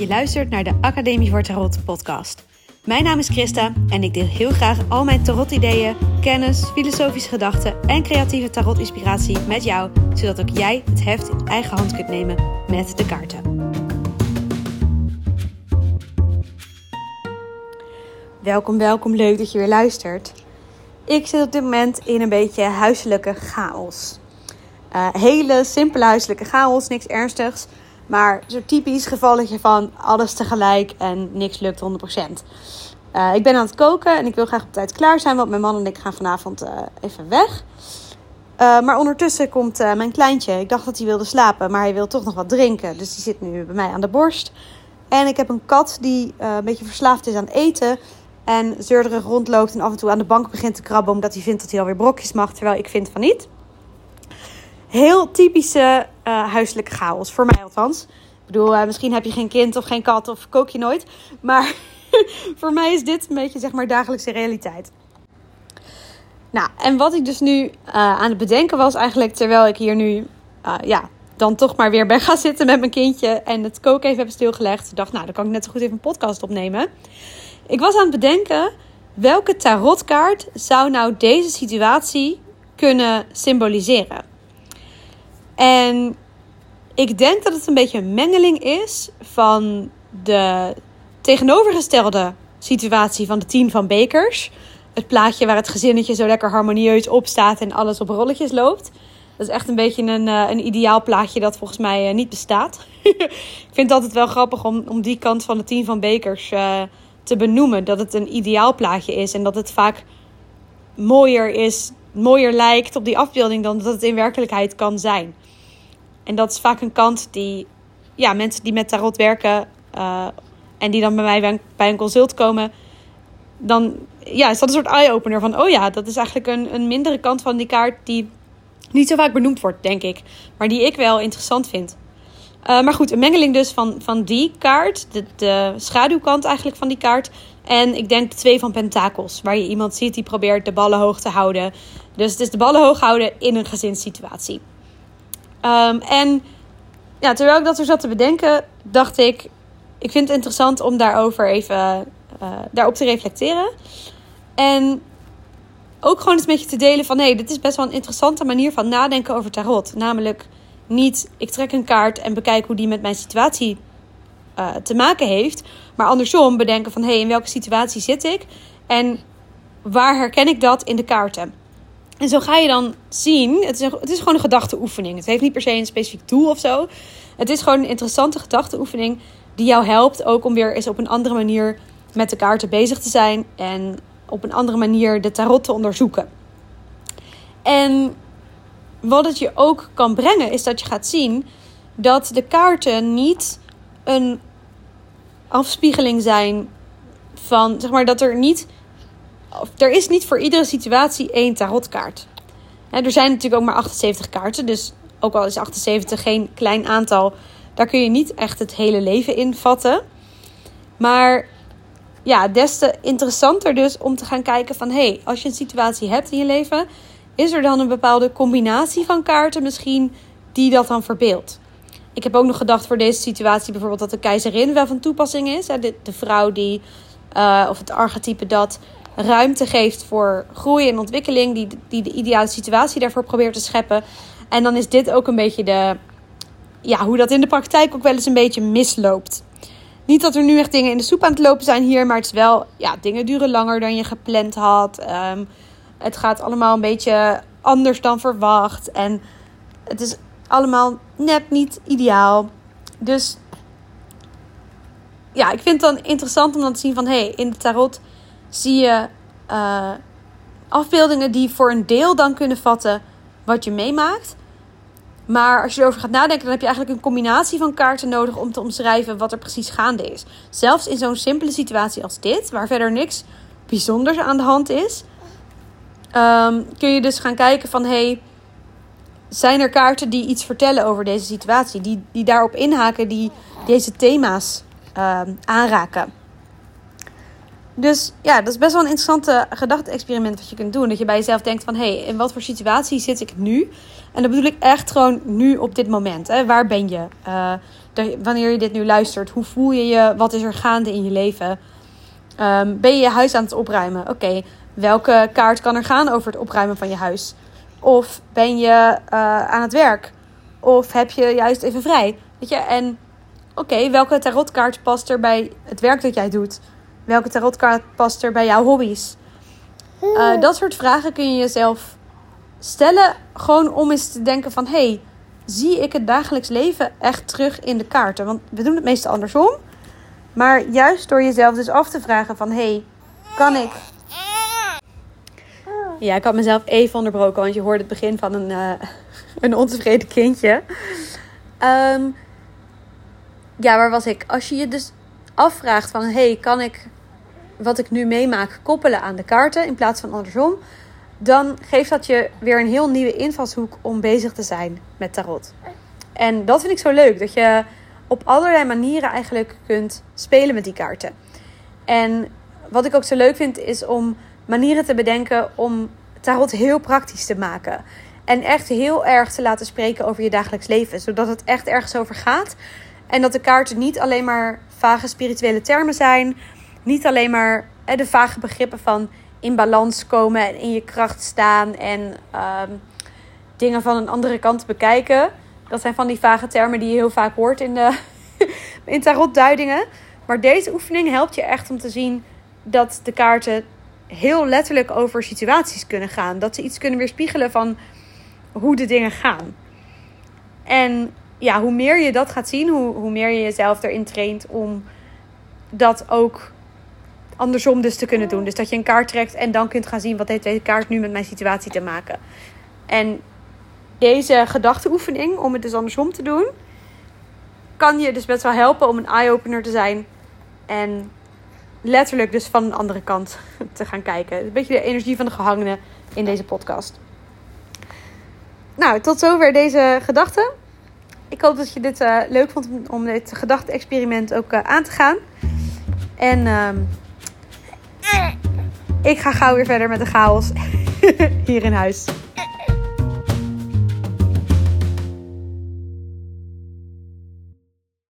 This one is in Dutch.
Je luistert naar de Academie voor Tarot podcast. Mijn naam is Christa en ik deel heel graag al mijn tarot-ideeën, kennis, filosofische gedachten en creatieve tarot-inspiratie met jou, zodat ook jij het heft in eigen hand kunt nemen met de kaarten. Welkom, welkom, leuk dat je weer luistert. Ik zit op dit moment in een beetje huiselijke chaos. Uh, hele simpele huiselijke chaos, niks ernstigs. Maar zo'n typisch gevalletje van alles tegelijk en niks lukt 100%. Uh, ik ben aan het koken en ik wil graag op tijd klaar zijn, want mijn man en ik gaan vanavond uh, even weg. Uh, maar ondertussen komt mijn kleintje. Ik dacht dat hij wilde slapen, maar hij wil toch nog wat drinken. Dus die zit nu bij mij aan de borst. En ik heb een kat die een beetje verslaafd is aan eten. En zeurderig rondloopt en af en toe aan de bank begint te krabben. Omdat hij vindt dat hij alweer brokjes mag, terwijl ik vind van niet heel typische uh, huiselijke chaos. Voor mij althans. Ik bedoel, uh, misschien heb je geen kind of geen kat of kook je nooit. Maar voor mij is dit een beetje zeg maar dagelijkse realiteit. Nou, en wat ik dus nu uh, aan het bedenken was eigenlijk... terwijl ik hier nu ja, dan toch maar weer ben gaan zitten met mijn kindje... en het koken even heb stilgelegd. Ik dacht, nou, dan kan ik net zo goed even een podcast opnemen. Ik was aan het bedenken... welke tarotkaart zou nou deze situatie kunnen symboliseren? En ik denk dat het een beetje een mengeling is van de tegenovergestelde situatie van de tien van Bekers. Het plaatje waar het gezinnetje zo lekker harmonieus op staat en alles op rolletjes loopt. Dat is echt een beetje een, uh, een ideaal plaatje dat volgens mij uh, niet bestaat. ik vind het altijd wel grappig om, om die kant van de tien van Bekers uh, te benoemen. Dat het een ideaal plaatje is en dat het vaak mooier is, mooier lijkt op die afbeelding dan dat het in werkelijkheid kan zijn. En dat is vaak een kant die ja, mensen die met tarot werken uh, en die dan bij mij bij een consult komen, dan ja, is dat een soort eye-opener van, oh ja, dat is eigenlijk een, een mindere kant van die kaart die niet zo vaak benoemd wordt, denk ik. Maar die ik wel interessant vind. Uh, maar goed, een mengeling dus van, van die kaart, de, de schaduwkant eigenlijk van die kaart. En ik denk de twee van pentakels, waar je iemand ziet die probeert de ballen hoog te houden. Dus het is de ballen hoog houden in een gezinssituatie. Um, en ja, terwijl ik dat zo zat te bedenken, dacht ik, ik vind het interessant om daarover even uh, daarop te reflecteren. En ook gewoon eens met je te delen van, hé, dit is best wel een interessante manier van nadenken over tarot. Namelijk niet, ik trek een kaart en bekijk hoe die met mijn situatie uh, te maken heeft. Maar andersom bedenken van, hé, hey, in welke situatie zit ik? En waar herken ik dat in de kaarten? En zo ga je dan zien, het is, het is gewoon een gedachteoefening. Het heeft niet per se een specifiek doel of zo. Het is gewoon een interessante gedachteoefening die jou helpt ook om weer eens op een andere manier met de kaarten bezig te zijn en op een andere manier de tarot te onderzoeken. En wat het je ook kan brengen, is dat je gaat zien dat de kaarten niet een afspiegeling zijn van, zeg maar, dat er niet er is niet voor iedere situatie één tarotkaart. er zijn natuurlijk ook maar 78 kaarten, dus ook al is 78 geen klein aantal, daar kun je niet echt het hele leven in vatten. Maar ja, des te interessanter dus om te gaan kijken van... hé, hey, als je een situatie hebt in je leven... is er dan een bepaalde combinatie van kaarten misschien die dat dan verbeeldt? Ik heb ook nog gedacht voor deze situatie bijvoorbeeld dat de keizerin wel van toepassing is. De, de vrouw die, uh, of het archetype dat ruimte geeft voor groei en ontwikkeling, die, die de ideale situatie daarvoor probeert te scheppen. En dan is dit ook een beetje de, ja, hoe dat in de praktijk ook wel eens een beetje misloopt. Niet dat er nu echt dingen in de soep aan het lopen zijn hier, maar het is wel, ja, dingen duren langer dan je gepland had. Um, het gaat allemaal een beetje anders dan verwacht. En het is allemaal net niet ideaal. Dus ja, ik vind het dan interessant om dan te zien van... hé, hey, in de tarot zie je uh, afbeeldingen die voor een deel dan kunnen vatten wat je meemaakt. Maar als je erover gaat nadenken, dan heb je eigenlijk een combinatie van kaarten nodig om te omschrijven wat er precies gaande is. Zelfs in zo'n simpele situatie als dit, waar verder niks bijzonders aan de hand is, um, kun je dus gaan kijken van hey, zijn er kaarten die iets vertellen over deze situatie, die, die daarop inhaken, die deze thema's um, aanraken. Dus ja, dat is best wel een interessante gedachte-experiment wat je kunt doen. Dat je bij jezelf denkt van, hé, hey, in wat voor situatie zit ik nu? En dat bedoel ik echt gewoon nu op dit moment. Hè? Waar ben je? Uh, wanneer je dit nu luistert, hoe voel je je? Wat is er gaande in je leven? Um, ben je je huis aan het opruimen? Oké, welke kaart kan er gaan over het opruimen van je huis? Of ben je uh, aan het werk? Of heb je juist even vrij? Weet je, en oké, welke tarotkaart past er bij het werk dat jij doet? Welke tarotkaart past er bij jouw hobby's? Uh, dat soort vragen kun je jezelf stellen. Gewoon om eens te denken van... hey, zie ik het dagelijks leven echt terug in de kaarten? Want we doen het meestal andersom. Maar juist door jezelf dus af te vragen van... hey, kan ik... Ja, ik had mezelf even onderbroken, want je hoorde het begin van een, uh, een ontevreden kindje. Um, ja, waar was ik? Als je je dus afvraagt van... hey, kan ik wat ik nu meemaak koppelen aan de kaarten in plaats van andersom... dan geeft dat je weer een heel nieuwe invalshoek om bezig te zijn met tarot. En dat vind ik zo leuk, dat je op allerlei manieren eigenlijk kunt spelen met die kaarten. En wat ik ook zo leuk vind, is om manieren te bedenken om tarot heel praktisch te maken. En echt heel erg te laten spreken over je dagelijks leven. Zodat het echt ergens over gaat. En dat de kaarten niet alleen maar vage spirituele termen zijn. Niet alleen maar de vage begrippen van in balans komen en in je kracht staan. En ehm, dingen van een andere kant bekijken. Dat zijn van die vage termen die je heel vaak hoort in, de, in tarotduidingen. Maar deze oefening helpt je echt om te zien dat de kaarten heel letterlijk over situaties kunnen gaan. Dat ze iets kunnen weerspiegelen van hoe de dingen gaan. En ja, hoe meer je dat gaat zien, hoe, hoe meer je jezelf erin traint om dat ook andersom dus te kunnen doen. Dus dat je een kaart trekt en dan kunt gaan zien wat heeft deze kaart nu met mijn situatie te maken. En deze gedachteoefening, om het dus andersom te doen, kan je dus best wel helpen om een eye-opener te zijn. En letterlijk dus van een andere kant te gaan kijken. Een beetje de energie van de gehangenen in deze podcast. Nou, tot zover deze gedachten. Ik hoop dat je dit uh, leuk vond om dit gedachte-experiment ook uh, aan te gaan. En uh, ik ga gauw weer verder met de chaos hier in huis.